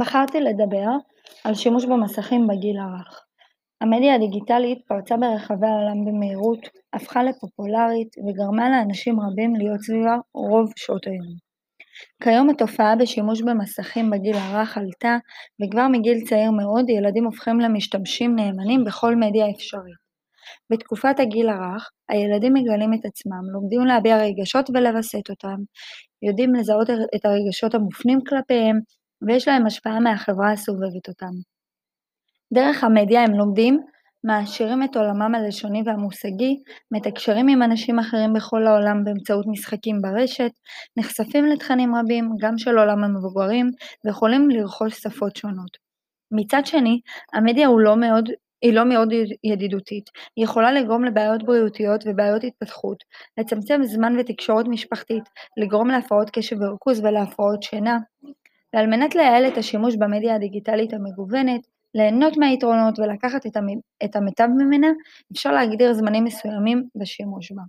בחרתי לדבר על שימוש במסכים בגיל הרך. המדיה הדיגיטלית פרצה ברחבי העולם במהירות, הפכה לפופולרית וגרמה לאנשים רבים להיות סביבה רוב שעות היום. כיום התופעה בשימוש במסכים בגיל הרך עלתה, וכבר מגיל צעיר מאוד ילדים הופכים למשתמשים נאמנים בכל מדיה אפשרית. בתקופת הגיל הרך הילדים מגלים את עצמם, לומדים להביע רגשות ולווסת אותם, יודעים לזהות את הרגשות המופנים כלפיהם, ויש להם השפעה מהחברה הסובבת אותם. דרך המדיה הם לומדים, מעשירים את עולמם הלשוני והמושגי, מתקשרים עם אנשים אחרים בכל העולם באמצעות משחקים ברשת, נחשפים לתכנים רבים, גם של עולם המבוגרים, ויכולים לרכוש שפות שונות. מצד שני, המדיה לא מאוד, היא לא מאוד ידידותית, היא יכולה לגרום לבעיות בריאותיות ובעיות התפתחות, לצמצם זמן ותקשורת משפחתית, לגרום להפרעות קשב וריכוז ולהפרעות שינה, ועל מנת לייעל את השימוש במדיה הדיגיטלית המגוונת, ליהנות מהיתרונות ולקחת את המיטב ממנה, אפשר להגדיר זמנים מסוימים בשימוש בה.